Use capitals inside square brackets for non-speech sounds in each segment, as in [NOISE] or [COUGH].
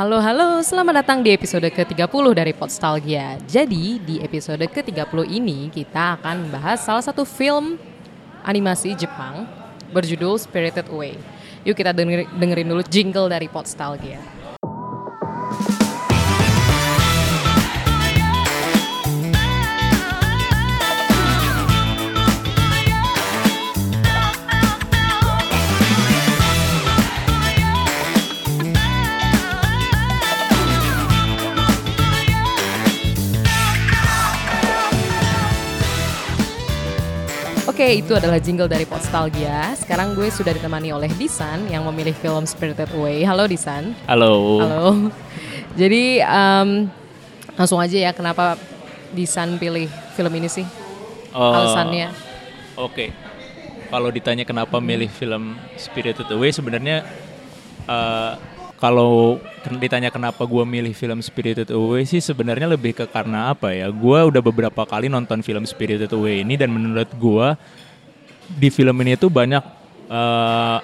Halo halo, selamat datang di episode ke-30 dari Podstalgia. Jadi di episode ke-30 ini kita akan membahas salah satu film animasi Jepang berjudul Spirited Away. Yuk kita denger- dengerin dulu jingle dari Podstalgia. Itu adalah jingle dari Podstalgia. Sekarang gue sudah ditemani oleh Disan yang memilih film Spirited Away. Halo Disan. Halo. Halo. Jadi em, langsung aja ya, kenapa Disan pilih film ini sih? Oh, Alasannya? Oke. Kalau ditanya kenapa milih film Spirited Away, sebenarnya eh, kalau ditanya kenapa gue milih film Spirited Away sih sebenarnya lebih ke karena apa ya? Gue udah beberapa kali nonton film Spirited Away ini dan menurut gue di film ini tuh banyak eh,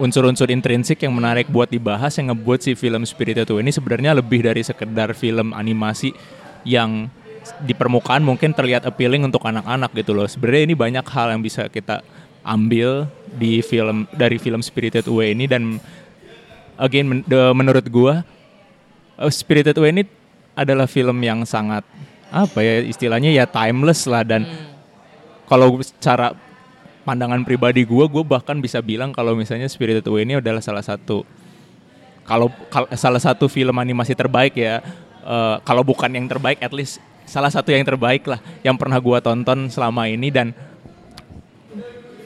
unsur-unsur intrinsik yang menarik buat dibahas yang ngebuat si film Spirited Away ini sebenarnya lebih dari sekedar film animasi yang di permukaan mungkin terlihat appealing untuk anak-anak gitu loh. Sebenarnya ini banyak hal yang bisa kita ambil di film dari film Spirited Away ini dan again men- de- menurut gua uh, Spirited Away ini adalah film yang sangat apa ya istilahnya ya timeless lah dan kalau secara pandangan pribadi gua gua bahkan bisa bilang kalau misalnya Spirited Away ini adalah salah satu kalau kal- salah satu film animasi terbaik ya eh, kalau bukan yang terbaik at least salah satu yang terbaik lah yang pernah gua tonton selama ini dan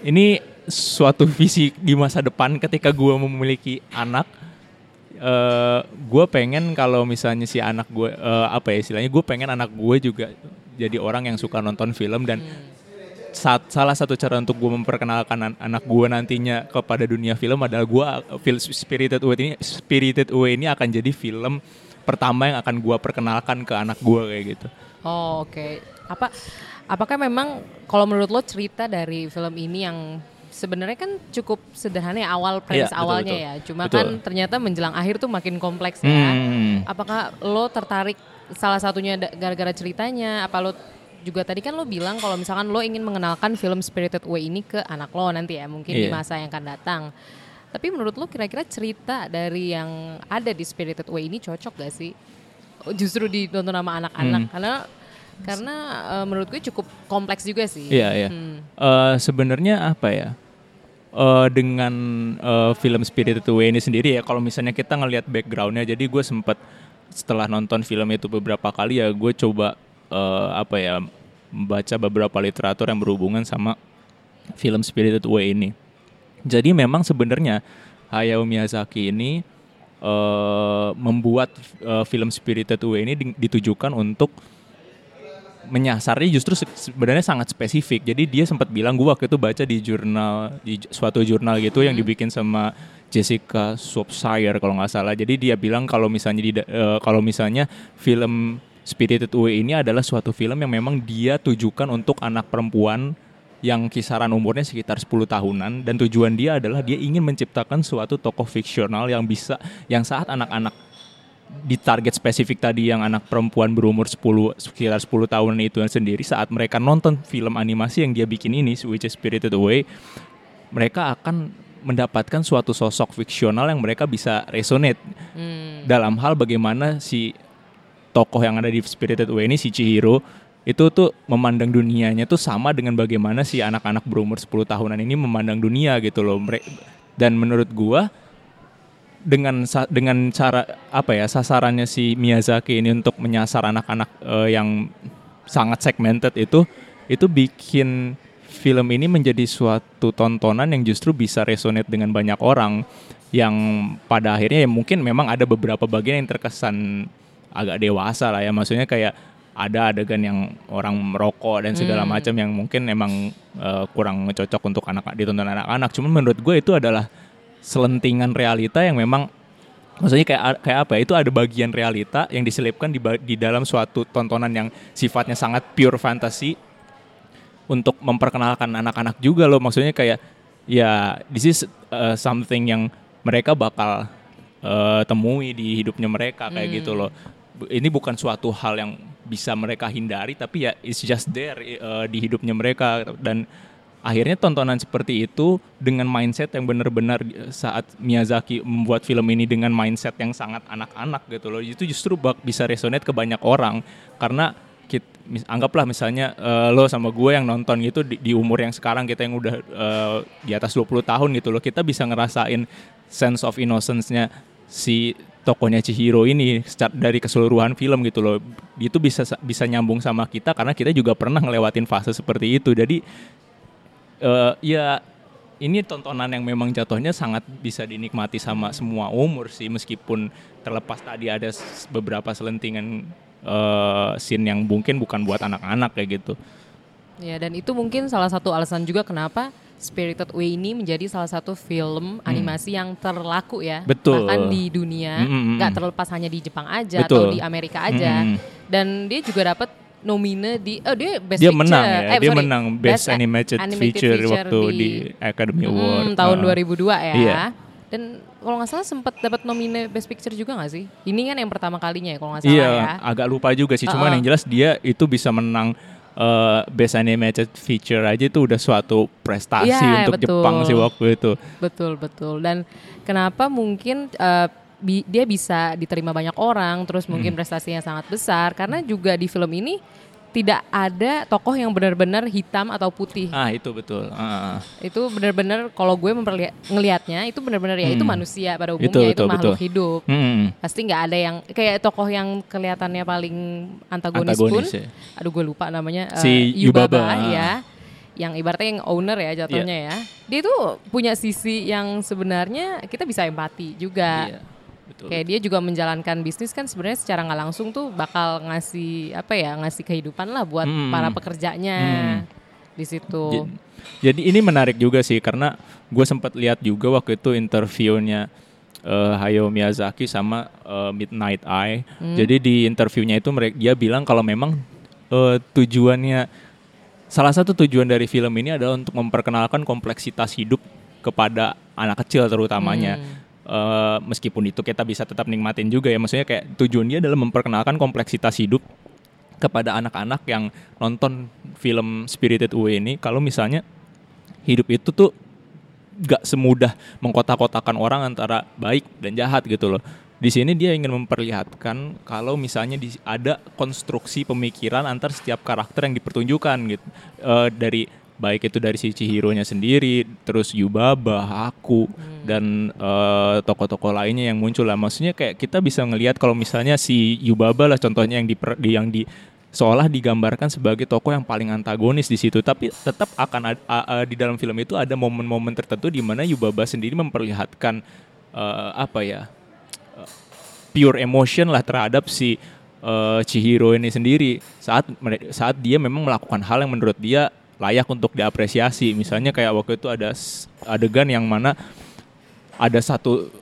ini suatu visi di masa depan ketika gua memiliki anak eh gue pengen kalau misalnya si anak gue eh, apa ya istilahnya gue pengen anak gue juga jadi orang yang suka nonton film dan saat salah satu cara untuk gue memperkenalkan an- anak gue nantinya kepada dunia film adalah gue film Spirited Away ini Spirited Away ini akan jadi film pertama yang akan gue perkenalkan ke anak gue kayak gitu. Oh, oke. Apa apakah memang kalau menurut lo cerita dari film ini yang sebenarnya kan cukup sederhana ya awal premis Iya, betul, awalnya betul. ya. Cuma Betul. kan ternyata menjelang akhir tuh makin kompleks ya. Hmm. Apakah lo tertarik salah satunya gara-gara ceritanya? Apa lo juga tadi kan lo bilang kalau misalkan lo ingin mengenalkan film Spirited Away ini ke anak lo nanti ya, mungkin di Iya. masa yang akan datang. Tapi menurut lo kira-kira cerita dari yang ada di Spirited Away ini cocok gak sih? Oh, Justru ditonton sama anak-anak Hmm. karena karena eh, menurut gue cukup kompleks juga sih. Iya iya. Hmm. Eh, Sebenarnya apa ya? Eh, dengan eh, film Spirited Away ini sendiri ya, kalau misalnya kita ngelihat backgroundnya, jadi gue sempat setelah nonton film itu beberapa kali ya, gue coba eh, apa ya, membaca beberapa literatur yang berhubungan sama film Spirited Away ini. Jadi memang sebenarnya Hayao Miyazaki ini eh, membuat eh, film Spirited Away ini di- ditujukan untuk menyasarnya justru se- sebenarnya sangat spesifik. Jadi dia sempat bilang gue waktu itu baca di jurnal di suatu jurnal gitu yang dibikin sama Jessica Shropshire kalau nggak salah. Jadi dia bilang kalau misalnya di eh, kalau misalnya film Spirited Away ini adalah suatu film yang memang dia tujukan untuk anak perempuan yang kisaran umurnya sekitar 10 tahunan dan tujuan dia adalah dia ingin menciptakan suatu tokoh fiksional yang bisa yang saat anak-anak di target spesifik tadi yang anak perempuan berumur 10 sekitar 10 tahun itu sendiri saat mereka nonton film animasi yang dia bikin ini which is Spirited Away mereka akan mendapatkan suatu sosok fiksional yang mereka bisa resonate Hmm. dalam hal bagaimana si tokoh yang ada di Spirited Away ini si Chihiro itu tuh memandang dunianya tuh sama dengan bagaimana si anak-anak berumur 10 tahunan ini memandang dunia gitu loh. Dan menurut gua dengan dengan cara apa ya sasarannya si Miyazaki ini untuk menyasar anak-anak eh, yang sangat segmented itu itu bikin film ini menjadi suatu tontonan yang justru bisa resonate dengan banyak orang yang pada akhirnya ya mungkin memang ada beberapa bagian yang terkesan agak dewasa lah ya maksudnya kayak ada adegan yang orang merokok dan segala Hmm. macam yang mungkin emang eh, kurang cocok untuk anak ditonton anak-anak cuman menurut gue itu adalah selentingan realita yang memang maksudnya kayak kayak apa ya, itu ada bagian realita yang diselipkan di, di dalam suatu tontonan yang sifatnya sangat pure fantasy untuk memperkenalkan anak-anak juga loh maksudnya kayak ya this is uh, something yang mereka bakal eh, temui di hidupnya mereka kayak Hmm. gitu loh. Ini bukan suatu hal yang bisa mereka hindari tapi ya it's just there eh, di hidupnya mereka dan akhirnya tontonan seperti itu dengan mindset yang benar-benar eh, saat Miyazaki membuat film ini dengan mindset yang sangat anak-anak gitu loh. Itu justru bak- bisa resonate ke banyak orang. Karena kit- mis- anggaplah misalnya eh, lo sama gue yang nonton gitu di, di umur yang sekarang kita yang udah eh, di atas 20 tahun gitu loh kita bisa ngerasain sense of innocence-nya si tokonya Chihiro ini dari keseluruhan film gitu loh. Itu bisa bisa nyambung sama kita karena kita juga pernah ngelewatin fase seperti itu. Jadi eh, ya ini tontonan yang memang jatuhnya sangat bisa dinikmati sama semua umur sih meskipun terlepas tadi ada beberapa selentingan eh, scene yang mungkin bukan buat anak-anak kayak gitu. Ya dan itu mungkin salah satu alasan juga kenapa Spirited Away ini menjadi salah satu film animasi yang terlaku ya, Hmm. Betul. bahkan di dunia, Mm, mm, mm. nggak terlepas hanya di Jepang aja atau Betul. di Amerika aja. Mm, mm. Dan dia juga dapat nomine di, oh dia best Dia picture, menang ya, eh, dia sorry, menang Best, a- Animated, Feature, waktu di, Academy Mm, Award tahun Uh, 2002 ya. Iya. Dan kalau nggak salah sempat dapat nomine Best Picture juga nggak sih? Ini kan yang pertama kalinya ya kalau nggak salah Iya, ya. agak lupa juga sih. Cuman Uh-uh. yang jelas dia itu bisa menang eh, Best Animated Feature aja itu udah suatu prestasi Iya, untuk betul. Jepang sih waktu itu. Betul betul. Dan kenapa mungkin eh, bi- dia bisa diterima banyak orang, terus mungkin Hmm. prestasinya sangat besar karena juga di film ini tidak ada tokoh yang benar-benar hitam atau putih. Ah itu betul. Ah. Itu benar-benar kalau gue memperlihat ngelihatnya itu benar-benar ya itu Hmm. manusia pada Itu, umumnya itu betul, makhluk betul. hidup. Hmm. Pasti nggak ada yang kayak tokoh yang kelihatannya paling antagonis, pun. Antagonis ya. Aduh gue lupa namanya eh, Si Yubaba. ya. Yang ibaratnya yang owner ya jatuhnya ya. Dia itu punya sisi yang sebenarnya kita bisa empati juga. Iya, betul. Kayak dia juga menjalankan bisnis kan sebenarnya secara nggak langsung tuh bakal ngasih apa ya ngasih kehidupan lah buat Hmm. para pekerjanya di situ. Ja- Jadi ini menarik juga sih karena gue sempat lihat juga waktu itu interviewnya eh, Hayao Miyazaki sama eh, Midnight Eye. Jadi di interviewnya itu mereka dia bilang kalau memang eh, tujuannya salah satu tujuan dari film ini adalah untuk memperkenalkan kompleksitas hidup kepada anak kecil terutamanya. Eh, meskipun itu kita bisa tetap nikmatin juga ya maksudnya kayak tujuan dia adalah memperkenalkan kompleksitas hidup kepada anak-anak yang nonton film Spirited Away ini kalau misalnya hidup itu tuh gak semudah mengkotak-kotakan orang antara baik dan jahat gitu loh. Di sini dia ingin memperlihatkan kalau misalnya ada konstruksi pemikiran antar setiap karakter yang dipertunjukkan gitu. Eh, dari baik itu dari si Chihiro-nya sendiri, terus Yubaba, aku dan eh, tokoh-tokoh lainnya yang muncul lah. Maksudnya kayak kita bisa ngelihat kalau misalnya si Yubaba lah contohnya yang di, yang di seolah digambarkan sebagai tokoh yang paling antagonis di situ. Tapi tetap akan ad- a- a- di dalam film itu ada momen-momen tertentu di mana Yubaba sendiri memperlihatkan eh, apa ya eh, pure emotion lah terhadap si eh, Chihiro ini sendiri. Saat saat dia memang melakukan hal yang menurut dia layak untuk diapresiasi misalnya kayak waktu itu ada adegan yang mana ada satu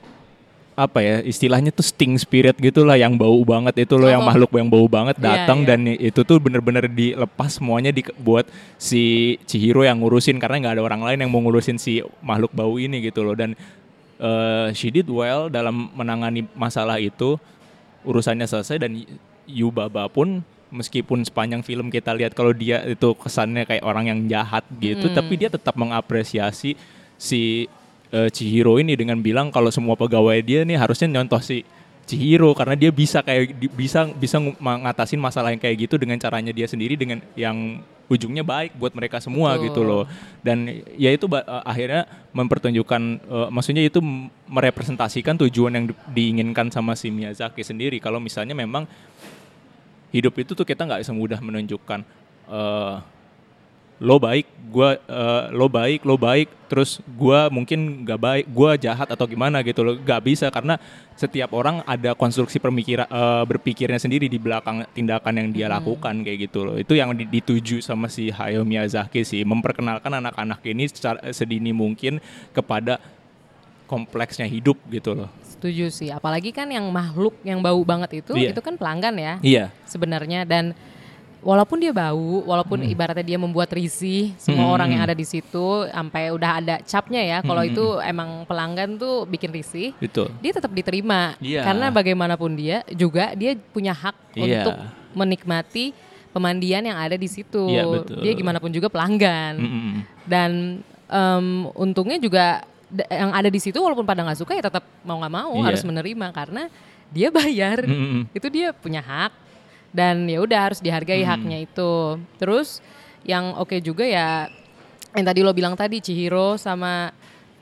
apa ya istilahnya tuh sting spirit gitulah yang bau banget itu loh yang Oh. makhluk yang bau banget Iya, datang iya. dan itu tuh bener-bener dilepas semuanya di, buat si Chihiro yang ngurusin karena nggak ada orang lain yang mau ngurusin si makhluk bau ini gitu loh dan eh, she did well dalam menangani masalah itu urusannya selesai dan Yubaba pun meskipun sepanjang film kita lihat kalau dia itu kesannya kayak orang yang jahat gitu Hmm. tapi dia tetap mengapresiasi si eh, Chihiro ini dengan bilang kalau semua pegawai dia nih harusnya nyontoh si Chihiro karena dia bisa kayak bisa bisa mengatasin masalah yang kayak gitu dengan caranya dia sendiri dengan yang ujungnya baik buat mereka semua Betul. gitu loh dan ya itu eh, akhirnya mempertunjukkan eh, maksudnya itu merepresentasikan tujuan yang di- diinginkan sama si Miyazaki sendiri kalau misalnya memang hidup itu tuh kita nggak semudah menunjukkan eh, lo baik, gua eh, lo baik, lo baik, terus gua mungkin nggak baik, gua jahat atau gimana gitu loh, nggak bisa karena setiap orang ada konstruksi pemikiran eh, berpikirnya sendiri di belakang tindakan yang dia lakukan kayak gitu loh. Itu yang di- dituju sama si Hayao Miyazaki sih, memperkenalkan anak-anak ini secara sedini mungkin kepada kompleksnya hidup gitu loh. Setuju sih. Apalagi kan yang makhluk yang bau banget itu Iya. itu kan pelanggan ya Iya. sebenarnya dan walaupun dia bau, walaupun ibaratnya dia membuat risih semua Hmm. orang yang ada di situ sampai udah ada capnya ya. Kalau Hmm. itu emang pelanggan tuh bikin risih, Itu. dia tetap diterima. Iya. Karena bagaimanapun dia juga dia punya hak Iya. untuk menikmati pemandian yang ada di situ. Iya, betul. Dia gimana pun juga pelanggan. Mm-mm. Dan em, untungnya juga yang ada di situ walaupun pada nggak suka ya tetap mau nggak mau Iya. harus menerima karena dia bayar. Mm-mm. Itu dia punya hak dan ya udah harus dihargai Hmm. haknya itu. Terus yang oke juga ya yang tadi lo bilang tadi Chihiro sama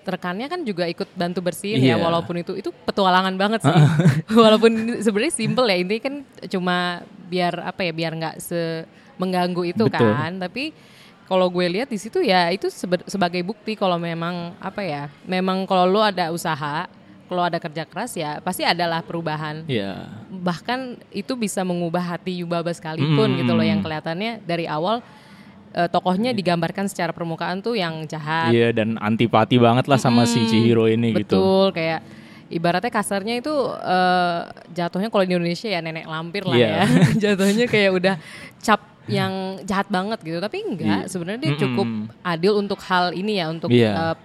rekannya kan juga ikut bantu bersihin ya Iya. walaupun itu itu petualangan banget sih [LAUGHS] [LAUGHS] walaupun sebenarnya simple ya ini kan cuma biar apa ya biar nggak se mengganggu itu Betul. kan tapi kalau gue lihat di situ ya itu sebagai bukti kalau memang apa ya memang kalau lo ada usaha kalau ada kerja keras ya pasti adalah perubahan Iya. bahkan itu bisa mengubah hati Yubaba sekalipun Hmm. gitu loh yang kelihatannya dari awal eh, tokohnya digambarkan secara permukaan tuh yang jahat Iya dan antipati banget lah sama si Mm, Chihiro ini gitu. betul kayak ibaratnya kasarnya itu eh, jatuhnya kalau di Indonesia ya nenek lampir lah Iya. ya [LAUGHS] jatuhnya kayak udah cap yang jahat banget gitu. Tapi enggak Iya. sebenarnya dia cukup adil untuk hal ini ya untuk Iya. eh,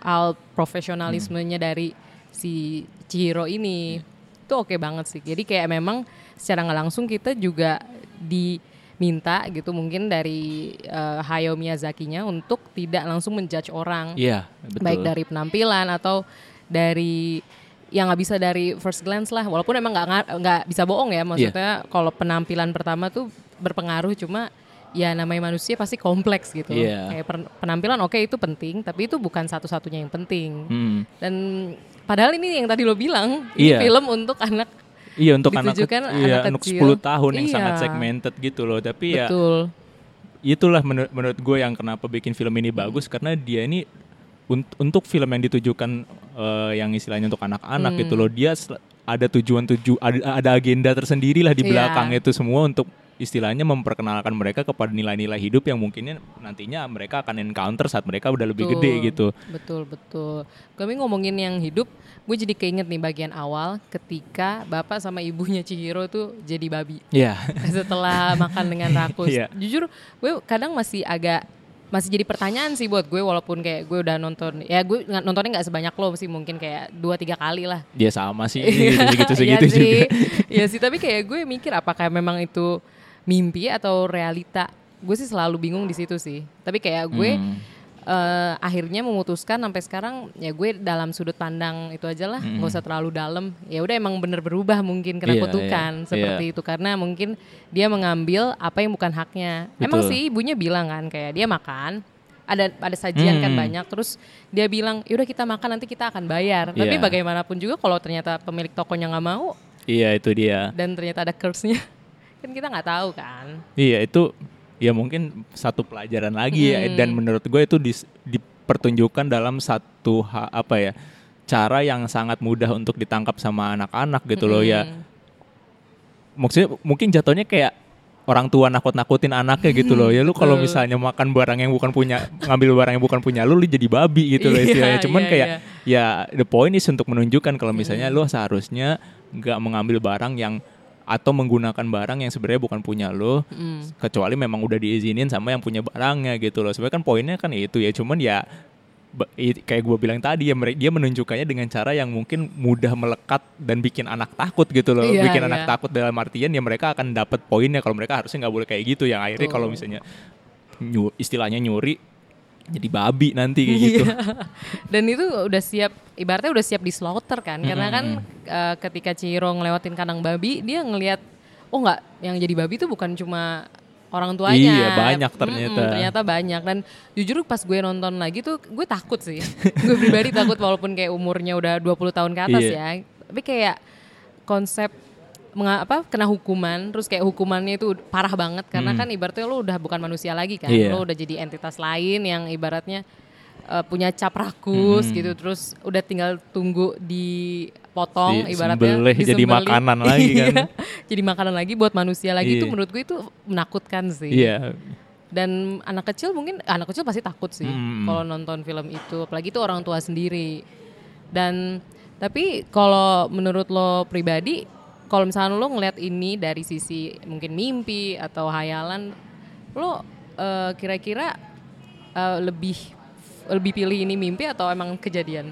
hal profesionalismenya dari si Chihiro ini. Itu oke banget sih. Jadi kayak memang secara nggak langsung kita juga diminta gitu mungkin dari eh, Hayao Miyazaki-nya untuk tidak langsung menjudge orang. Iya, betul. baik dari penampilan atau dari yang nggak bisa dari first glance lah. Walaupun emang nggak nggak bisa bohong ya. Maksudnya kalau penampilan pertama tuh berpengaruh cuma ya namanya manusia pasti kompleks gitu Iya. kayak penampilan oke itu penting tapi itu bukan satu-satunya yang penting Mm. dan padahal ini yang tadi lo bilang ini Iya. film untuk anak Iya untuk anak, kecil, iya, anak anak kecil. 10 tahun yang Iya. sangat segmented gitu loh. Tapi ya betul itulah menurut menurut gue yang kenapa bikin film ini bagus karena dia ini unt- untuk film yang ditujukan eh, yang istilahnya untuk anak-anak Hmm. gitu loh. Dia ada tujuan tuju ada, ada agenda tersendiri lah di Iya. belakang itu semua untuk istilahnya memperkenalkan mereka kepada nilai-nilai hidup yang mungkinnya nantinya mereka akan encounter saat mereka udah lebih Betul, gede gitu. Betul, betul. Kami ngomongin yang hidup, gue jadi keinget nih bagian awal ketika bapak sama ibunya Chihiro tuh jadi babi. Iya. [LAUGHS] Setelah makan dengan rakus. Iya. Jujur, gue kadang masih agak masih jadi pertanyaan sih buat gue walaupun kayak gue udah nonton ya gue nontonnya nggak sebanyak lo sih mungkin kayak dua tiga kali lah Dia sama sih gitu [LAUGHS] gitu Iya segitu sih. juga. Iya sih, tapi kayak gue mikir apakah memang itu mimpi atau realita. Gue sih selalu bingung di situ sih. Tapi kayak gue Hmm. eh, akhirnya memutuskan sampai sekarang ya gue dalam sudut pandang itu aja lah, nggak usah terlalu dalam. Ya udah emang bener berubah mungkin kena Iya, kutukan iya, seperti itu karena mungkin dia mengambil apa yang bukan haknya. Emang Betul. sih ibunya bilang kan kayak dia makan ada ada sajian kan Hmm. banyak terus dia bilang yaudah kita makan nanti kita akan bayar tapi Iya. bagaimanapun juga kalau ternyata pemilik tokonya nggak mau Iya itu dia. dan ternyata ada curse-nya kan kita nggak tahu kan Iya itu ya mungkin satu pelajaran lagi ya Hmm. dan menurut gue itu dis- dipertunjukkan dalam satu ha- apa ya cara yang sangat mudah untuk ditangkap sama anak-anak gitu loh ya Mm. maksudnya mungkin jatuhnya kayak orang tua nakut-nakutin anaknya gitu loh ya lu kalau Betul. misalnya makan barang yang bukan punya ngambil barang yang bukan punya lu lu jadi babi gitu loh Iya, istilahnya cuman iya, kayak iya. ya the point is untuk menunjukkan kalau misalnya lu seharusnya nggak mengambil barang yang atau menggunakan barang yang sebenarnya bukan punya lo Mm. kecuali memang udah diizinin sama yang punya barangnya gitu loh. Sebenarnya kan poinnya kan itu ya, cuman ya kayak gue bilang tadi ya dia menunjukkannya dengan cara yang mungkin mudah melekat dan bikin anak takut gitu loh. Iya, bikin iya. anak takut dalam artian ya mereka akan dapat poinnya kalau mereka harusnya nggak boleh kayak gitu. Yang akhirnya kalau misalnya nyu- istilahnya nyuri jadi babi nanti kayak gitu. Iya. [LAUGHS] Dan itu udah siap, ibaratnya udah siap di slaughter kan, karena kan eh, ketika Ciro ngelewatin kandang babi, dia ngelihat, oh nggak, yang jadi babi itu bukan cuma orang tuanya. Iya, banyak ternyata. ternyata banyak dan jujur pas gue nonton lagi tuh gue takut sih. [LAUGHS] gue pribadi takut walaupun kayak umurnya udah 20 tahun ke atas Iya. ya. Tapi kayak konsep menga- apa kena hukuman terus kayak hukumannya itu parah banget karena kan ibaratnya lo udah bukan manusia lagi kan Hmm. Iya. lo udah jadi entitas lain yang ibaratnya uh, punya cap rakus Hmm. gitu terus udah tinggal tunggu dipotong Di- ibaratnya sembelih jadi disembelih. makanan lagi [LAUGHS] kan. Iya, jadi makanan lagi buat manusia lagi itu Iya. menurut gue itu menakutkan sih Iya. dan anak kecil mungkin anak kecil pasti takut sih Hmm. kalau nonton film itu apalagi itu orang tua sendiri dan tapi kalau menurut lo pribadi kalau misalnya lo ngeliat ini dari sisi mungkin mimpi atau hayalan, lo eh, kira-kira eh, lebih lebih pilih ini mimpi atau emang kejadian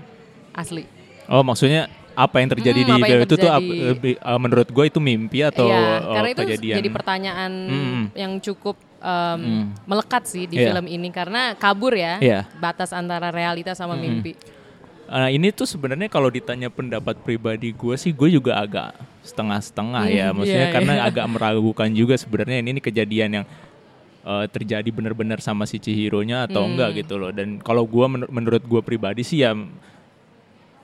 asli? Oh maksudnya apa yang terjadi Hmm, di yang itu tuh lebih, uh, menurut gue itu mimpi atau uh, karena itu kejadian? jadi pertanyaan Hmm. yang cukup em, Hmm. melekat sih di Iya. film ini karena kabur ya Iya. batas antara realita sama Mm-mm. mimpi. Uh, ini tuh sebenarnya kalau ditanya pendapat pribadi gue sih gue juga agak setengah-setengah ya Hmm, maksudnya iya, karena iya. agak meragukan juga sebenarnya ini, ini kejadian yang uh, terjadi benar-benar sama si Chihiro-nya atau Hmm. enggak gitu loh dan kalau gue menurut gue pribadi sih ya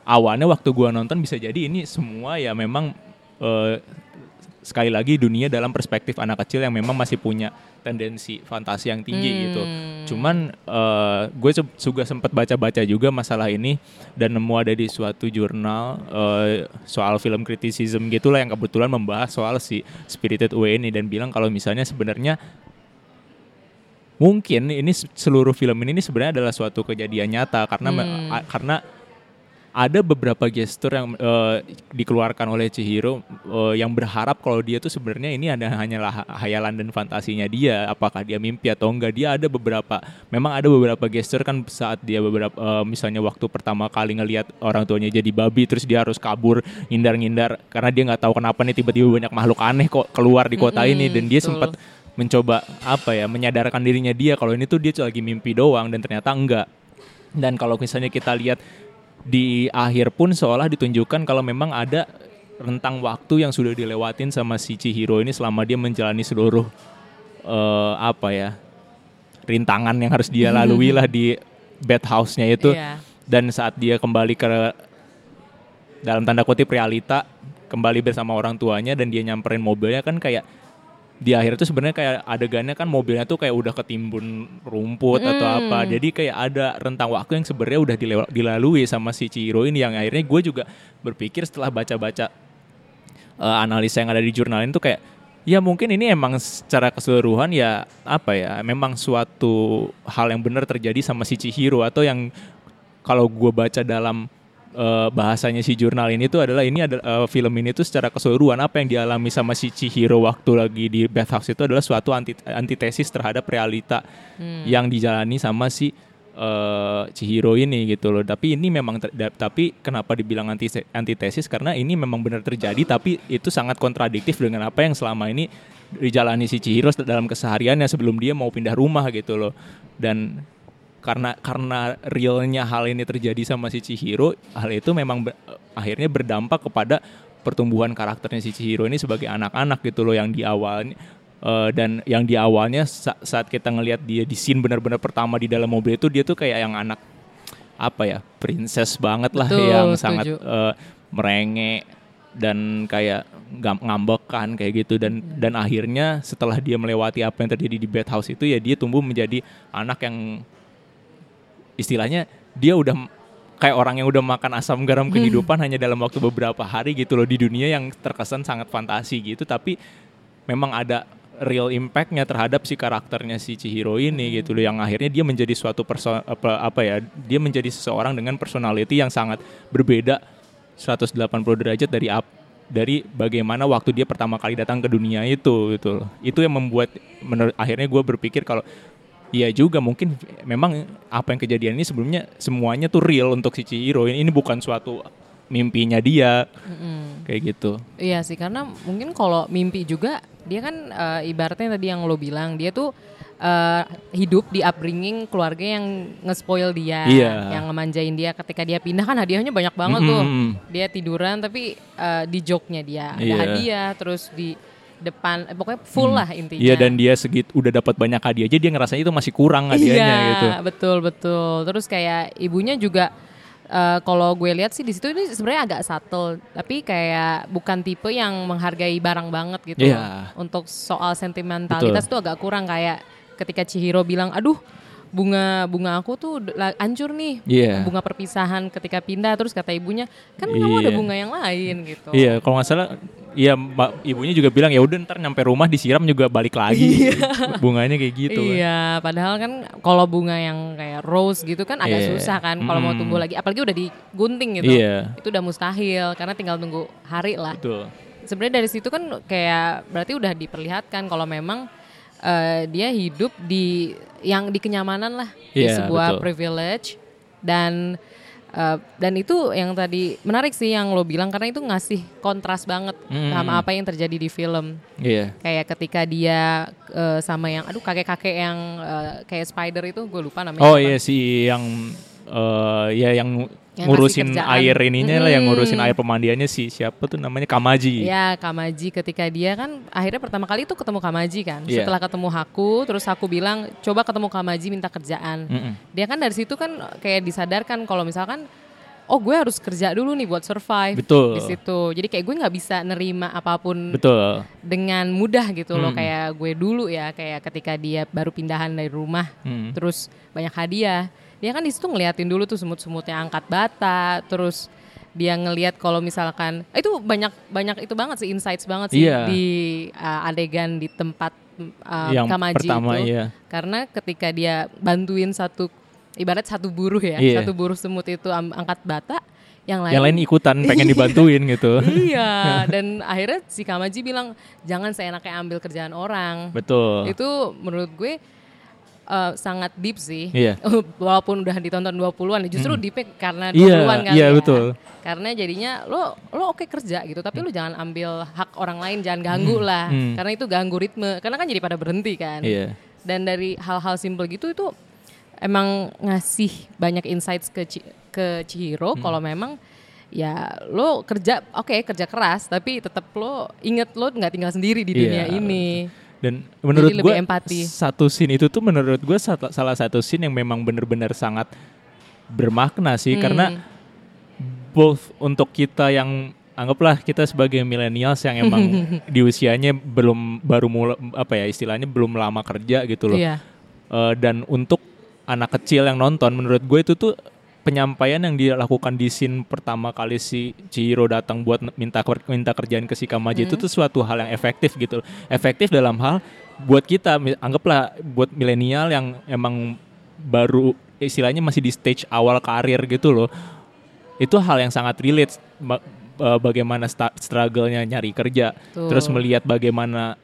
awalnya waktu gue nonton bisa jadi ini semua ya memang uh, sekali lagi dunia dalam perspektif anak kecil yang memang masih punya tendensi fantasi yang tinggi Hmm. gitu. Cuman eh, gue juga sempat baca-baca juga masalah ini dan nemu ada di suatu jurnal eh, soal film criticism gitulah yang kebetulan membahas soal si Spirited Away ini dan bilang kalau misalnya sebenarnya mungkin ini seluruh film ini sebenarnya adalah suatu kejadian nyata karena Hmm. karena ada beberapa gestur yang eh, dikeluarkan oleh Chihiro eh, yang berharap kalau dia tuh sebenarnya ini ada hanyalah ha- hayalan dan fantasinya dia. Apakah dia mimpi atau enggak dia ada beberapa memang ada beberapa gestur kan saat dia beberapa eh, misalnya waktu pertama kali ngelihat orang tuanya jadi babi terus dia harus kabur ngindar-ngindar karena dia nggak tahu kenapa nih tiba-tiba banyak makhluk aneh kok keluar di kota Mm-mm, ini. Dan dia sempat mencoba apa ya menyadarkan dirinya dia kalau ini tuh dia lagi mimpi doang dan ternyata enggak. Dan kalau misalnya kita lihat di akhir pun seolah ditunjukkan kalau memang ada rentang waktu yang sudah dilewatin sama si Chihiro ini selama dia menjalani seluruh eh, apa ya rintangan yang harus dia [LAUGHS] lalui lah di bed house-nya itu Iya. dan saat dia kembali ke dalam tanda kutip realita kembali bersama orang tuanya dan dia nyamperin mobilnya kan kayak di akhir itu sebenarnya kayak adegannya kan mobilnya tuh kayak udah ketimbun rumput atau Hmm. apa jadi kayak ada rentang waktu yang sebenarnya udah dilalui sama si Chihiro ini yang akhirnya gue juga berpikir setelah baca-baca eh, analisa yang ada di jurnal itu kayak ya mungkin ini emang secara keseluruhan ya apa ya memang suatu hal yang benar terjadi sama si Chihiro atau yang kalau gue baca dalam eh, bahasanya si jurnal ini tuh adalah ini adalah eh, film ini tuh secara keseluruhan apa yang dialami sama si Chihiro waktu lagi di bathhouse itu adalah suatu anti antitesis terhadap realita Hmm. yang dijalani sama si eh, Chihiro ini gitu loh. Tapi ini memang ter- da- tapi kenapa dibilang anti antitesis karena ini memang benar terjadi tapi itu sangat kontradiktif dengan apa yang selama ini dijalani si Chihiro dalam kesehariannya sebelum dia mau pindah rumah gitu loh. Dan karena karena realnya hal ini terjadi sama si Chihiro, hal itu memang ber- akhirnya berdampak kepada pertumbuhan karakternya si Chihiro ini sebagai anak-anak gitu loh yang di awalnya eh, dan yang di awalnya sa- saat kita ngelihat dia di scene benar-benar pertama di dalam mobil itu dia tuh kayak yang anak apa ya princess banget lah Betul, yang setuju. sangat eh, merengek dan kayak ngam- ngambekan kayak gitu dan dan akhirnya setelah dia melewati apa yang terjadi di bed house itu ya dia tumbuh menjadi anak yang istilahnya dia udah kayak orang yang udah makan asam garam kehidupan hanya dalam waktu beberapa hari gitu loh di dunia yang terkesan sangat fantasi gitu. Tapi memang ada real impactnya terhadap si karakternya si Chihiro ini gitu loh yang akhirnya dia menjadi suatu perso apa, apa ya dia menjadi seseorang dengan personality yang sangat berbeda 180 derajat dari ap, dari bagaimana waktu dia pertama kali datang ke dunia itu gitu loh. itu yang membuat menurut akhirnya gue berpikir kalau Iya juga mungkin memang apa yang kejadian ini sebelumnya semuanya tuh real untuk si Chihiro ini, ini bukan suatu mimpinya dia Mm-mm. kayak gitu. Iya sih karena mungkin kalau mimpi juga dia kan eh, ibaratnya tadi yang lo bilang dia tuh eh, hidup di upbringing keluarga yang nge-spoil dia, Iya. yang ngemanjain dia ketika dia pindah kan hadiahnya banyak banget tuh. Mm-mm. Dia tiduran tapi eh, di joknya dia ada Iya. hadiah terus di depan eh, pokoknya full lah intinya. Iya dan dia segit udah dapat banyak hadiah aja dia ngerasanya itu masih kurang hadiahnya iya, gitu. betul betul. Terus kayak ibunya juga eh, kalau gue lihat sih di situ ini sebenarnya agak subtle, tapi kayak bukan tipe yang menghargai barang banget gitu. Iya. loh. Untuk soal sentimentalitas tuh agak kurang kayak ketika Chihiro bilang, "Aduh, bunga bunga aku tuh hancur nih." Iya. Bunga perpisahan ketika pindah terus kata ibunya, "Kan kamu ada Iya. bunga yang lain." gitu. Iya, kalau nggak salah, iya mbak ibunya juga bilang ya udah ntar nyampe rumah disiram juga balik lagi. Bunganya kayak gitu. kan. Iya, padahal kan kalau bunga yang kayak rose gitu kan agak Iya. susah kan kalau mau Mm. tumbuh lagi, apalagi udah digunting gitu. Iya. Itu udah mustahil karena tinggal tunggu hari lah. Betul. sebenarnya dari situ kan kayak berarti udah diperlihatkan kalau memang eh, dia hidup di yang di kenyamanan lah di Iya, sebuah betul. privilege dan eh, dan itu yang tadi menarik sih yang lo bilang karena itu ngasih kontras banget Mm. sama apa yang terjadi di film Iya. kayak ketika dia eh, sama yang aduh kakek-kakek yang eh, kayak spider itu gue lupa namanya Oh apa. iya si yang eh ya yang, Yang ngurusin air ininya lah, yang ngurusin Mm. air pemandiannya si siapa tuh namanya Kamaji. Ya Kamaji ketika dia kan akhirnya pertama kali itu ketemu Kamaji kan. Iya. Setelah ketemu Haku, terus aku bilang coba ketemu Kamaji minta kerjaan. Mm-mm. Dia kan dari situ kan kayak disadarkan kalau misalkan oh gue harus kerja dulu nih buat survive Betul. di situ. Jadi kayak gue nggak bisa nerima apa pun Betul. dengan mudah gitu loh Hmm. kayak gue dulu ya kayak ketika dia baru pindahan dari rumah Mm. terus banyak hadiah dia kan di situ ngeliatin dulu tuh semut-semutnya angkat bata terus dia ngelihat kalau misalkan itu banyak banyak itu banget sih insights banget sih Iya. di uh, adegan di tempat uh, yang Kamaji pertama itu iya. karena ketika dia bantuin satu ibarat satu buruh ya Iya. satu buruh semut itu angkat bata yang lain Yang lain ikutan pengen [LAUGHS] dibantuin gitu. iya [LAUGHS] dan akhirnya si Kamaji bilang jangan seenaknya ambil kerjaan orang Betul. itu menurut gue eh, sangat deep sih. Iya. [LAUGHS] Walaupun udah ditonton 20-an, justru deep karena Iya, 20-an kali iya, ya. betul. Karena jadinya lo lo oke kerja gitu, tapi lo jangan ambil hak orang lain, jangan ganggu lah. hmm. Karena itu ganggu ritme. Karena kan jadi pada berhenti kan. Iya. Dan dari hal-hal simple gitu itu emang ngasih banyak insights ke ke Chihiro Hmm. kalau memang ya lo kerja oke kerja keras tapi tetap lo inget lo nggak tinggal sendiri di Iya, dunia ini. Dan menurut gue satu scene itu tuh menurut gue salah satu scene yang memang benar-benar sangat bermakna sih Hmm. karena both untuk kita yang anggaplah kita sebagai millennials yang emang [LAUGHS] di usianya belum baru mulai apa ya istilahnya belum lama kerja gitu loh. Iya. Eh, dan untuk anak kecil yang nonton menurut gue itu tuh penyampaian yang dilakukan di scene pertama kali si Chihiro datang buat minta minta kerjaan ke si Kamaji itu tuh suatu hal yang efektif gitu. Efektif dalam hal buat kita anggaplah buat milenial yang emang baru istilahnya masih di stage awal karir gitu loh. Itu hal yang sangat relate ba- bagaimana struggle-nya nyari kerja, Betul. terus melihat bagaimana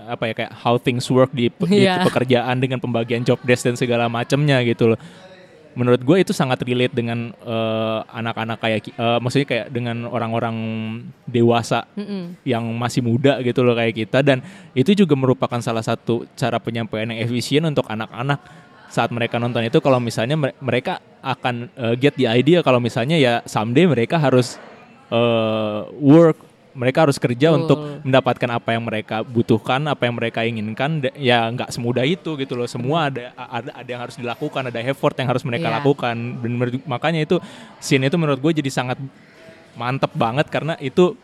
apa ya kayak how things work di, pe- di Iya. pekerjaan dengan pembagian job desk dan segala macamnya gitu loh. Menurut gue itu sangat relate dengan eh, anak-anak kayak ki- eh, maksudnya kayak dengan orang-orang dewasa Mm-mm. yang masih muda gitu loh kayak kita dan itu juga merupakan salah satu cara penyampaian yang efisien untuk anak-anak saat mereka nonton itu kalau misalnya mere- mereka akan eh, get the idea kalau misalnya ya someday mereka harus eh, work mereka harus kerja Betul. untuk mendapatkan apa yang mereka butuhkan apa yang mereka inginkan ya nggak semudah itu gitu loh semua ada ada ada yang harus dilakukan ada effort yang harus mereka Iya. lakukan dan makanya itu scene itu menurut gue jadi sangat mantep banget karena itu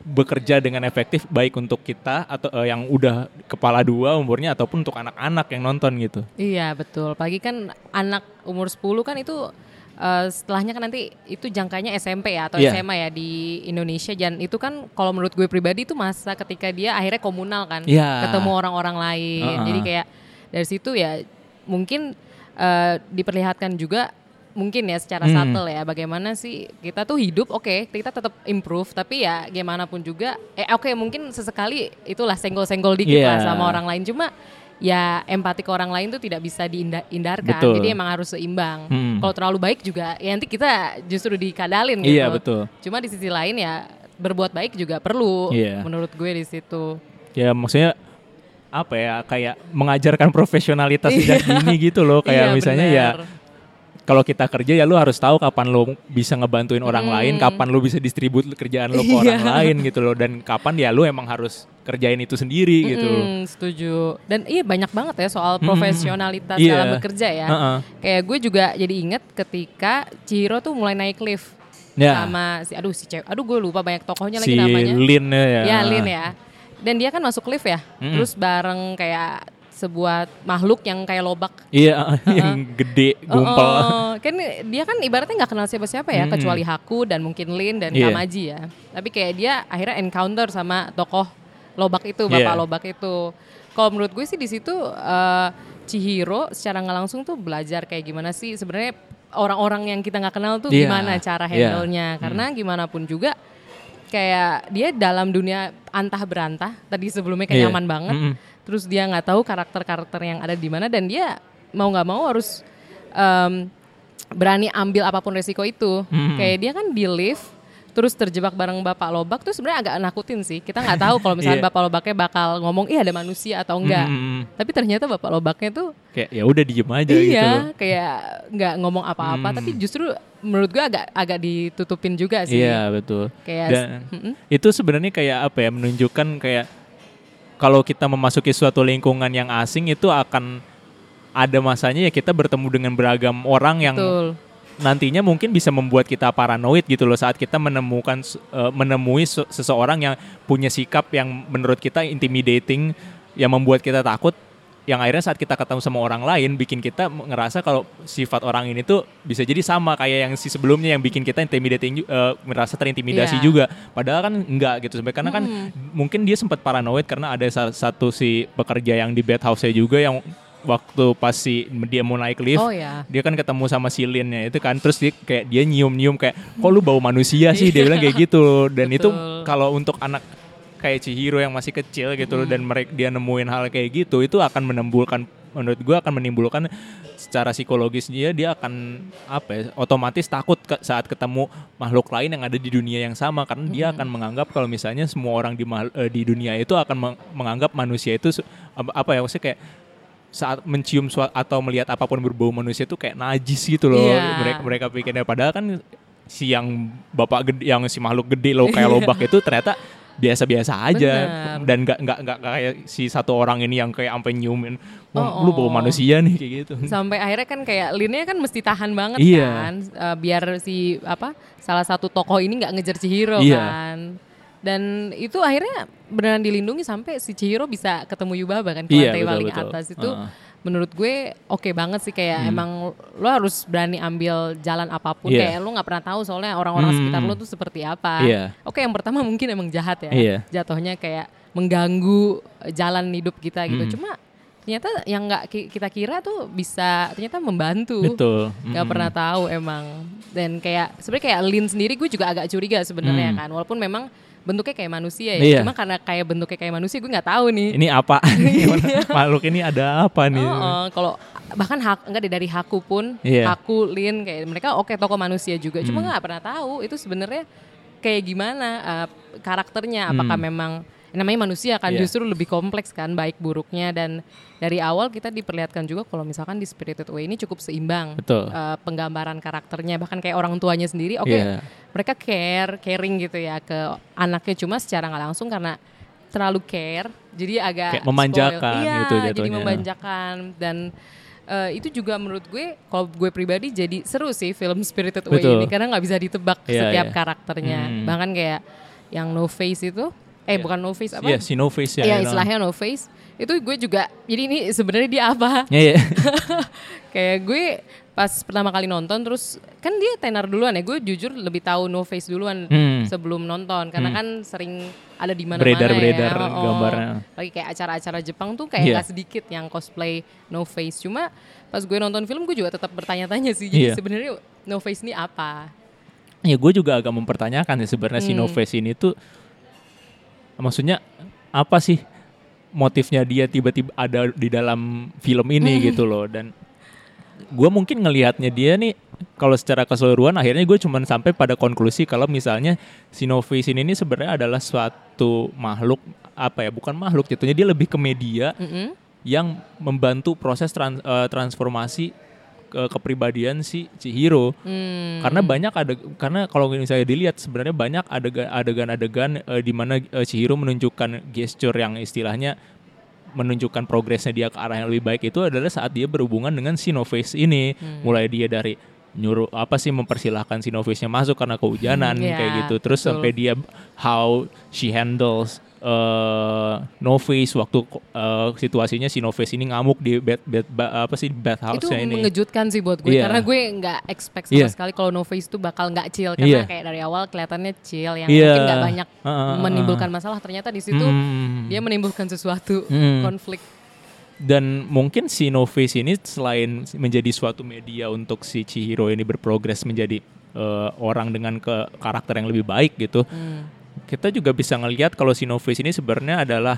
bekerja dengan efektif baik untuk kita atau eh, yang udah kepala dua umurnya ataupun untuk anak-anak yang nonton gitu. Iya betul. Pagi kan anak umur 10 kan itu eh, setelahnya kan nanti itu jangkanya SMP ya atau Iya. SMA ya di Indonesia dan itu kan kalau menurut gue pribadi itu masa ketika dia akhirnya komunal kan Iya. ketemu orang-orang lain. Uh-uh. Jadi kayak dari situ ya mungkin eh, diperlihatkan juga mungkin ya secara Hmm. subtle ya bagaimana sih kita tuh hidup oke kita tetap improve tapi ya gimana pun juga eh oke mungkin sesekali itulah senggol-senggol dikit Iya. lah sama orang lain cuma ya empati ke orang lain tuh tidak bisa dihindarkan Betul. jadi emang harus seimbang Hmm. kalau terlalu baik juga ya nanti kita justru dikadalin gitu Iya betul. cuma di sisi lain ya berbuat baik juga perlu Iya. menurut gue di situ Ya maksudnya apa ya kayak mengajarkan profesionalitas [LAUGHS] sejak dini gitu loh kayak Iya, misalnya ya benar. Kalau kita kerja ya lu harus tahu kapan lu bisa ngebantuin orang Hmm. lain, kapan lu bisa distribut kerjaan lu ke Iya. orang lain gitu loh dan kapan ya lu emang harus kerjain itu sendiri gitu. loh. Mm-mm, setuju. Dan iya banyak banget ya soal Mm-mm. profesionalitas Iya. dalam bekerja ya. Heeh. Kayak gue juga jadi inget ketika Chihiro tuh mulai naik lift Ya. sama si aduh si cewek, aduh gue lupa banyak tokohnya si lagi namanya. Lin ya. Ya Lin ya. Dan dia kan masuk lift ya, Mm-mm. terus bareng kayak sebuah makhluk yang kayak lobak. Iya, [LAUGHS] yang gede, gumpel. Oh, oh. kan dia kan ibaratnya nggak kenal siapa-siapa ya, Mm-mm. kecuali Haku dan mungkin Lin dan Iya. Kamaji ya. Tapi kayak dia akhirnya encounter sama tokoh lobak itu, bapak Iya. lobak itu. Kalau menurut gue sih di situ eh, Chihiro secara nggak langsung tuh belajar kayak gimana sih sebenarnya orang-orang yang kita nggak kenal tuh Iya, gimana cara iya. handle-nya. Karena gimana pun juga kayak dia dalam dunia antah berantah tadi sebelumnya kayak Iya. nyaman banget Mm-mm. Terus dia nggak tahu karakter-karakter yang ada di mana dan dia mau nggak mau harus em, berani ambil apa pun resiko itu Mm-mm. kayak dia kan di lift terus terjebak bareng bapak lobak tuh sebenarnya agak nakutin sih kita nggak tahu kalau [LAUGHS] misalnya Iya. bapak lobaknya bakal ngomong ih ada manusia atau enggak Mm-mm. tapi ternyata bapak lobaknya tuh Kayak ya udah diem aja gitu iya kayak nggak ngomong apa-apa Hmm. tapi justru menurut gua agak agak ditutupin juga sih Iya betul. kayak Dan Mm-mm. itu sebenarnya kayak apa ya menunjukkan kayak kalau kita memasuki suatu lingkungan yang asing itu akan ada masanya ya kita bertemu dengan beragam orang yang betul. nantinya mungkin bisa membuat kita paranoid gitu loh saat kita menemukan eh, menemui se- seseorang yang punya sikap yang menurut kita intimidating yang membuat kita takut yang akhirnya saat kita ketemu sama orang lain bikin kita ngerasa kalau sifat orang ini tuh bisa jadi sama kayak yang si sebelumnya yang bikin kita intimidating ju- eh, merasa terintimidasi Iya. juga padahal kan enggak gitu sampai karena kan Hmm. mungkin dia sempat paranoid karena ada sa- satu si pekerja yang di bed house-nya juga yang waktu pas si dia mau naik lift oh ya dia kan ketemu sama si Lin-nya itu kan terus dia kayak dia nyium-nyium kayak kok lu bau manusia sih dia bilang kayak gitu dan itu Betul. kalau untuk anak kayak Chihiro yang masih kecil gitu loh dan mereka dia nemuin hal kayak gitu itu akan menimbulkan menurut gua akan menimbulkan secara psikologis dia dia akan apa ya otomatis takut ke- saat ketemu makhluk lain yang ada di dunia yang sama karena dia akan menganggap kalau misalnya semua orang di eh, di dunia itu akan meng- menganggap manusia itu apa, ya maksudnya kayak saat mencium sua- atau melihat apa pun berbau manusia itu kayak najis gitu loh Iya. mereka mereka pikirnya. Padahal kan si yang bapak gede yang si makhluk gede lo kayak [LAUGHS] lobak itu ternyata biasa-biasa aja Bener. dan nggak nggak nggak kayak si satu orang ini yang kayak sampai nyiumin Wah, Oh, lu oh. manusia nih kayak gitu sampai akhirnya kan kayak Linnya kan mesti tahan banget Iya. kan eh, biar si apa salah satu tokoh ini nggak ngejar Chihiro Iya. kan dan itu akhirnya beneran dilindungi sampai si Chihiro bisa ketemu Yubaba kan ke Iya, lantai betul, paling betul. atas itu Heeh. Menurut gue oke banget sih kayak Hmm. emang lo harus berani ambil jalan apa pun Iya. kayak lo nggak pernah tahu soalnya orang-orang Hmm. sekitar lo tuh seperti apa Iya. oke yang pertama mungkin emang jahat ya Iya. jatuhnya kayak mengganggu eh, jalan hidup kita gitu Hmm. cuma ternyata yang nggak ki- kita kira tuh bisa ternyata membantu betul nggak Mm. pernah tahu emang dan kayak sebenarnya kayak Lin sendiri gue juga agak curiga sebenarnya Hmm. kan walaupun memang bentuknya kayak manusia ya Iya. cuma karena kayak bentuknya kayak manusia gue nggak tahu nih ini apa [LAUGHS] makhluk ini ada apa nih Oh, oh, kalau bahkan hak enggak deh, dari Haku pun, Iya. Haku, Lin kayak mereka oke tokoh manusia juga. Cuma Hmm. nggak pernah tahu itu sebenarnya kayak gimana uh, karakternya. Apakah Hmm. memang namanya manusia kan Iya. justru lebih kompleks kan baik buruknya dan dari awal kita diperlihatkan juga kalau misalkan di Spirited Away ini cukup seimbang Betul. uh, penggambaran karakternya bahkan kayak orang tuanya sendiri oke Iya. mereka care caring gitu ya ke anaknya cuma secara nggak langsung karena terlalu care jadi agak Kayak memanjakan spoil. iya, gitu jadi jatuhnya. memanjakan dan eh, itu juga menurut gue kalau gue pribadi jadi seru sih film Spirited Away Betul. ini karena nggak bisa ditebak Iya, setiap iya. karakternya Hmm. bahkan kayak yang No Face itu eh Iya. bukan No Face apa Iya, si no face ya Iya know. istilahnya No Face itu gue juga jadi ini sebenarnya dia apa Iya, iya. [LAUGHS] kayak gue pas pertama kali nonton terus kan dia tenar duluan ya gue jujur lebih tahu No Face duluan Hmm. sebelum nonton karena Hmm. kan sering ada di mana-mana Beredar-beredar ya. Oh, gambarnya. Lagi kayak acara-acara Jepang tuh kayak Iya. nggak sedikit yang cosplay No Face. Cuma pas gue nonton film gue juga tetap bertanya-tanya sih. Jadi Iya. sebenarnya No Face ini apa? Ya gue juga agak mempertanyakan ya sebenarnya si Hmm. No Face ini tuh maksudnya apa sih motifnya dia tiba-tiba ada di dalam film ini Hmm. gitu loh dan gue mungkin ngelihatnya dia nih kalau secara keseluruhan akhirnya gue cuman sampai pada konklusi kalau misalnya si No Face ini, sebenarnya adalah suatu makhluk apa ya bukan makhluk jatuhnya dia lebih ke media Mm-mm. yang membantu proses tran- eh, transformasi ke kepribadian si Chihiro Hmm. karena banyak ada karena kalau misalnya dilihat sebenarnya banyak adegan adegan-adegan eh, di mana eh, Chihiro menunjukkan gesture yang istilahnya menunjukkan progresnya dia ke arah yang lebih baik itu adalah saat dia berhubungan dengan si No Face ini Hmm. mulai dia dari nyuruh apa sih mempersilahkan si No Face-nya masuk karena kehujanan Hmm, kayak iya, gitu terus betul. sampai dia how she handles eh No Face waktu eh, situasinya si No Face ini ngamuk di bed bed ba- apa sih itu bathhouse-nya ini mengejutkan sih buat gue Iya. karena gue nggak expect sama Iya. sekali kalau No Face tuh bakal nggak chill karena Iya. kayak dari awal kelihatannya chill yang Iya. mungkin nggak banyak Heeh, heeh, menimbulkan masalah ternyata di situ Hmm. dia menimbulkan sesuatu Hmm. konflik dan mungkin si No Face ini selain menjadi suatu media untuk si Chihiro ini berprogres menjadi eh, orang dengan ke karakter yang lebih baik gitu Hmm. Kita juga bisa ngelihat kalau si Novice ini sebenarnya adalah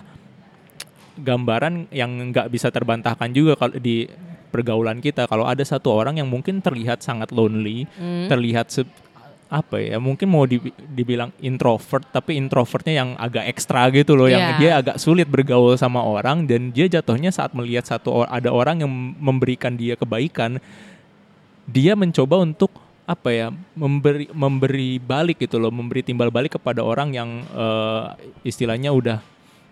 gambaran yang nggak bisa terbantahkan juga kalau di pergaulan kita kalau ada satu orang yang mungkin terlihat sangat lonely, Hmm. terlihat se- apa ya mungkin mau di- dibilang introvert tapi introvertnya yang agak ekstra gitu loh yang Iya. dia agak sulit bergaul sama orang dan dia jatuhnya saat melihat satu ada orang yang memberikan dia kebaikan dia mencoba untuk apa ya memberi memberi balik gitu loh memberi timbal balik kepada orang yang eh, istilahnya udah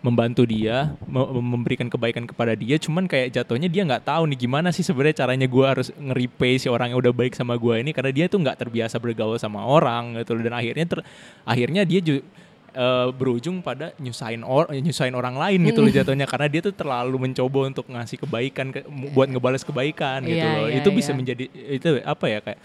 membantu dia me- memberikan kebaikan kepada dia cuman kayak jatuhnya dia nggak tahu nih gimana sih sebenarnya caranya gue harus nge-repay si orang yang udah baik sama gue ini karena dia tuh nggak terbiasa bergaul sama orang gitu loh. Dan akhirnya ter- akhirnya dia ju- eh, berujung pada nyusahin or nyusahin orang lain gitu loh jatuhnya karena dia tuh terlalu mencoba untuk ngasih kebaikan ke- buat ngebales kebaikan gitu Iya, loh. iya, itu bisa iya. menjadi itu apa ya kayak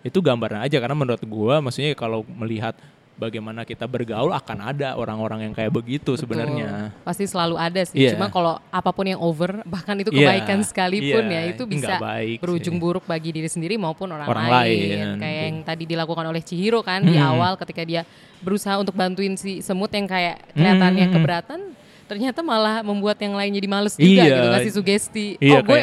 itu gambaran aja karena menurut gua maksudnya kalau melihat bagaimana kita bergaul akan ada orang-orang yang kayak begitu sebenarnya. Pasti selalu ada sih. Iya. Cuma kalau apa pun yang over, bahkan itu Iya, kebaikan sekalipun iya, ya itu nggak bisa baik berujung sih. buruk bagi diri sendiri maupun orang, Orang lain. lain, Kayak yang tadi dilakukan oleh Chihiro kan di Hmm. awal ketika dia berusaha untuk bantuin si semut yang kayak kelihatannya Hmm. keberatan. Ternyata malah membuat yang lain jadi males juga Iya. gitu ngasih sugesti. Iya, oh gue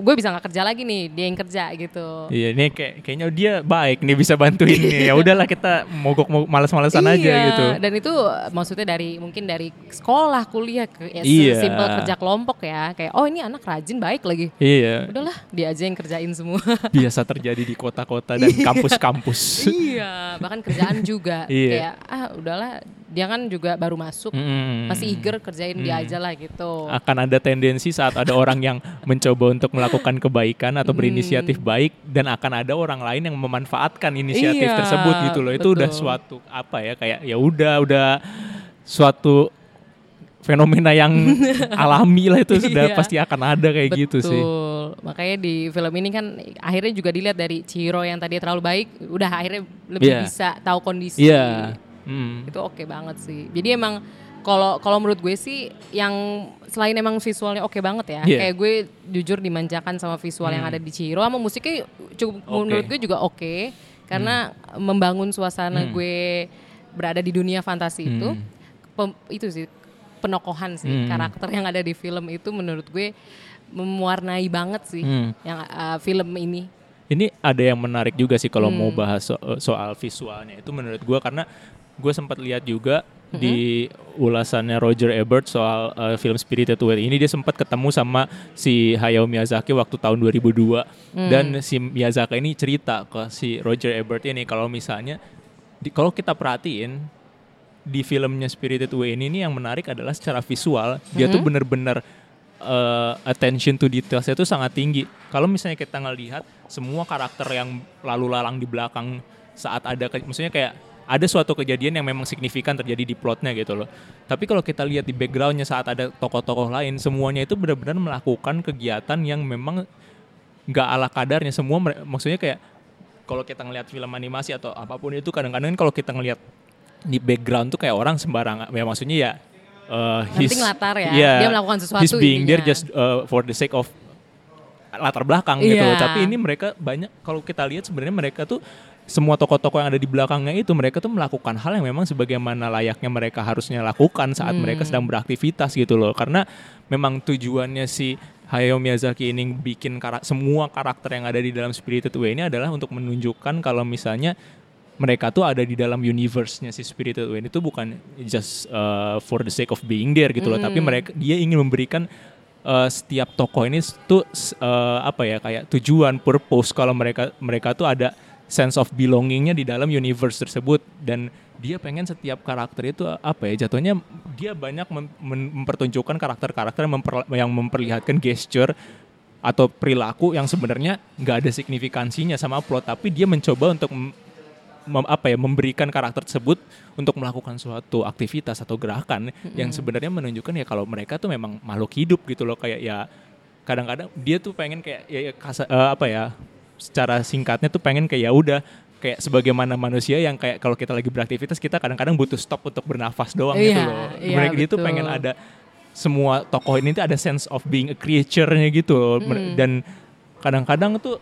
gue bisa nggak kerja lagi nih, dia yang kerja gitu. Iya, ini kayak kayaknya dia baik nih bisa bantuin nih. Ya udahlah kita mogok mau malas-malasan aja Iya, gitu. Dan itu maksudnya dari mungkin dari sekolah, kuliah, ke, ya, Iya. simpel kerja kelompok ya. Kayak oh ini anak rajin baik lagi. Iya, Udahlah, dia aja yang kerjain semua. biasa terjadi di kota-kota dan kampus-kampus. iya, bahkan kerjaan juga. Iya. Kayak ah udahlah, dia kan juga baru masuk, Mm. masih eager kerjain dia aja lah gitu. akan ada tendensi saat ada orang yang mencoba untuk melakukan kebaikan atau berinisiatif baik dan akan ada orang lain yang memanfaatkan inisiatif Iya, tersebut gitu loh. Itu udah betul. suatu apa ya kayak ya udah udah suatu fenomena yang [LAUGHS] alami lah itu sudah Iya. pasti akan ada kayak gitu sih. Betul. Makanya di film ini kan akhirnya juga dilihat dari Chihiro yang tadi terlalu baik, udah akhirnya lebih Iya. bisa tahu kondisi. Iya. Hmm. itu oke banget sih jadi emang kalau kalau menurut gue sih yang selain emang visualnya oke banget ya Iya. kayak gue jujur dimanjakan sama visual yang ada di Chihiro sama musiknya cukup. Hmm. menurut gue juga oke karena membangun suasana gue berada di dunia fantasi itu Hmm. pem- itu sih penokohan sih Hmm. karakter yang ada di film itu menurut gue mewarnai banget sih Hmm. yang uh, film ini Ini ada yang menarik juga sih kalau mau Hmm. bahas so- soal visualnya itu menurut gua karena gue sempat lihat juga Hmm. di ulasannya Roger Ebert soal uh, film Spirited Away ini dia sempat ketemu sama si Hayao Miyazaki waktu tahun 2002 Hmm. dan si Miyazaki ini cerita ke si Roger Ebert ini kalau misalnya di, kalau kita perhatiin di filmnya Spirited Away ini nih yang menarik adalah secara visual dia tuh bener-bener uh, attention to details itu sangat tinggi. Kalau misalnya kita ngelihat semua karakter yang lalu lalang di belakang saat ada, maksudnya kayak ada suatu kejadian yang memang signifikan terjadi di plotnya gitu loh. Tapi kalau kita lihat di backgroundnya saat ada tokoh-tokoh lain, semuanya itu benar-benar melakukan kegiatan yang memang nggak ala kadarnya. Semua maksudnya kayak kalau kita ngelihat film animasi atau apa pun itu kadang-kadang kalau kita ngelihat di background tuh kayak orang sembarangan. Ya maksudnya ya uh, his- latar ya. iya, Dia melakukan sesuatu He's being there intinya. just uh, for the sake of latar belakang gitu loh. Iya. Tapi ini mereka banyak kalau kita lihat sebenarnya mereka tuh semua tokoh-tokoh yang ada di belakangnya itu mereka tuh melakukan hal yang memang sebagaimana layaknya mereka harusnya lakukan saat Hmm. mereka sedang beraktivitas gitu loh. Karena memang tujuannya si Hayao Miyazaki ini bikin kara- semua karakter yang ada di dalam Spirited Away ini adalah untuk menunjukkan kalau misalnya mereka tuh ada di dalam universe-nya si Spirited Away itu bukan just uh, for the sake of being there gitu loh, tapi mereka dia ingin memberikan uh, setiap tokoh ini tuh uh, apa ya kayak tujuan, purpose kalau mereka mereka tuh ada sense of belongingnya di dalam universe tersebut. Dan dia pengen setiap karakter itu apa ya jatuhnya dia banyak mem- mem- mempertunjukkan karakter-karakter yang, memper- yang memperlihatkan gesture atau perilaku yang sebenarnya nggak ada signifikansinya sama plot. Tapi dia mencoba untuk mem- apa ya memberikan karakter tersebut untuk melakukan suatu aktivitas atau gerakan yang sebenarnya menunjukkan ya kalau mereka tuh memang makhluk hidup gitu loh. Kayak ya kadang-kadang dia tuh pengen kayak ya, ya kasa- eh, apa ya secara singkatnya tuh pengen kayak ya udah kayak sebagaimana manusia yang kayak kalau kita lagi beraktivitas kita kadang-kadang butuh stop untuk bernafas doang gitu Iya, loh. iya, Mereka dia tuh betul. pengen ada semua tokoh ini tuh ada sense of being a creature-nya gitu loh. Mer- dan kadang-kadang tuh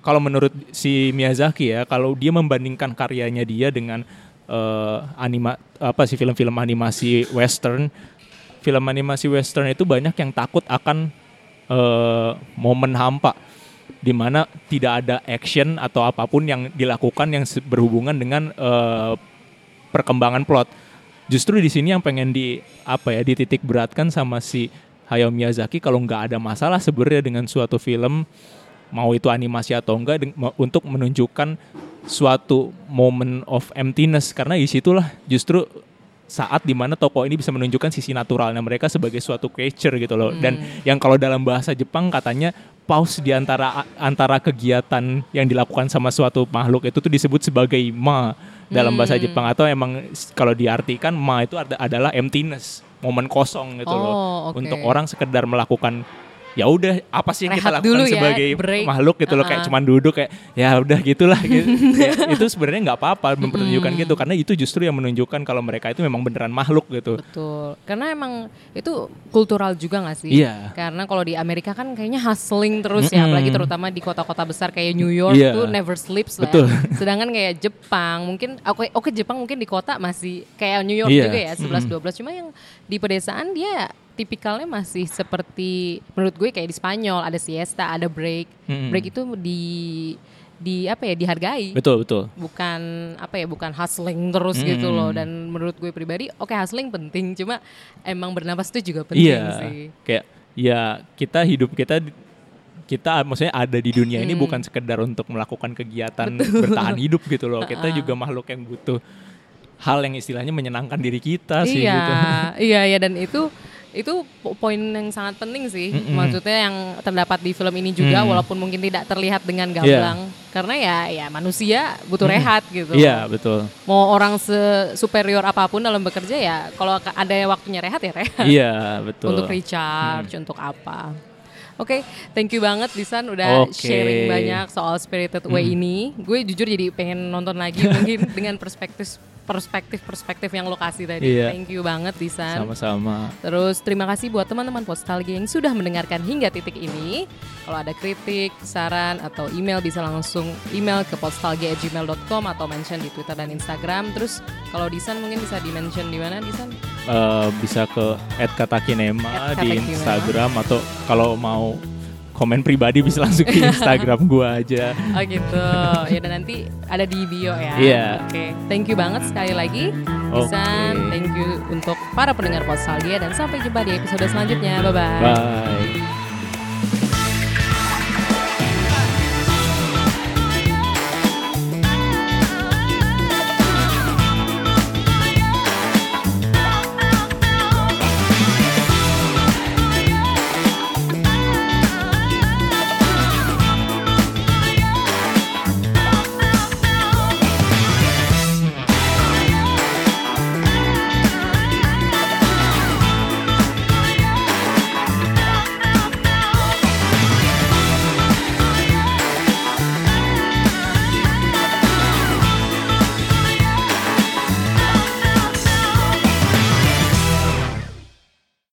kalau menurut si Miyazaki ya kalau dia membandingkan karyanya dia dengan eh, anima apa sih film-film animasi western. Film animasi western itu banyak yang takut akan eh, momen hampa di mana tidak ada action atau apa pun yang dilakukan yang berhubungan dengan eh, perkembangan plot. Justru di sini yang pengen di apa ya dititik beratkan sama si Hayao Miyazaki kalau nggak ada masalah sebenarnya dengan suatu film mau itu animasi atau enggak untuk menunjukkan suatu moment of emptiness karena di situlah justru saat di mana tokoh ini bisa menunjukkan sisi naturalnya mereka sebagai suatu creature gitu loh. Dan yang kalau dalam bahasa Jepang katanya pause di antara antara kegiatan yang dilakukan sama suatu makhluk itu tuh disebut sebagai ma dalam bahasa Jepang. Atau emang kalau diartikan ma itu ada- adalah emptiness momen kosong gitu loh. Oh, oke. untuk orang sekedar melakukan ya udah apa sih yang kita Rehat lakukan dulu ya, sebagai break. makhluk gitu loh kayak cuman duduk kayak ya udah gitulah gitu. [LAUGHS] Ya, itu sebenarnya nggak apa-apa mempertunjukkan gitu karena itu justru yang menunjukkan kalau mereka itu memang beneran makhluk gitu. Betul. Karena emang itu kultural juga gak sih? Iya. Karena kalau di Amerika kan kayaknya hustling terus ya, Mm-mm. apalagi terutama di kota-kota besar kayak New York Iya. tuh never sleeps lah. Betul. Sedangkan kayak Jepang mungkin oke oke Jepang mungkin di kota masih kayak New York Iya. juga ya 11 12 cuma yang di pedesaan dia tipikalnya masih seperti menurut gue kayak di Spanyol ada siesta, ada break. Mm-mm. Break itu di di apa ya dihargai Betul betul. bukan apa ya bukan hustling terus gitu Hmm. loh dan menurut gue pribadi oke hustling penting cuma emang bernapas itu juga penting Iya. sih Kayak ya kita hidup kita kita maksudnya ada di dunia ini Hmm. bukan sekedar untuk melakukan kegiatan bertahan hidup gitu loh. Kita juga makhluk yang butuh hal yang istilahnya menyenangkan diri kita sih iya gitu. iya iya dan itu itu po- poin yang sangat penting sih Mm-mm. maksudnya yang terdapat di film ini juga Mm. walaupun mungkin tidak terlihat dengan gamblang karena ya ya manusia butuh rehat gitu Iya, betul. mau orang superior apa pun dalam bekerja ya kalau ka- ada waktunya rehat ya rehat Iya, betul. untuk recharge untuk apa Oke, thank you banget Disan udah Oke. sharing banyak soal Spirited Away ini. Gue jujur jadi pengen nonton lagi mungkin dengan perspektif perspektif perspektif yang lokasi tadi. Iya. Thank you banget Disan. Sama-sama. Terus terima kasih buat teman-teman Postalgia yang sudah mendengarkan hingga titik ini. Kalau ada kritik, saran atau email bisa langsung email ke postalgia@gmail.com atau mention di Twitter dan Instagram. Terus kalau Disan mungkin bisa di mention di mana Disan? Eh, bisa ke @katakinema di @katakinema. Instagram atau kalau mau komen pribadi bisa langsung ke Instagram gua aja. Oh gitu. ya dan nanti ada di bio ya. Iya. Oke. Thank you banget sekali lagi. Oke. thank you untuk para pendengar Postalgia dan sampai jumpa di episode selanjutnya. Bye bye. Bye.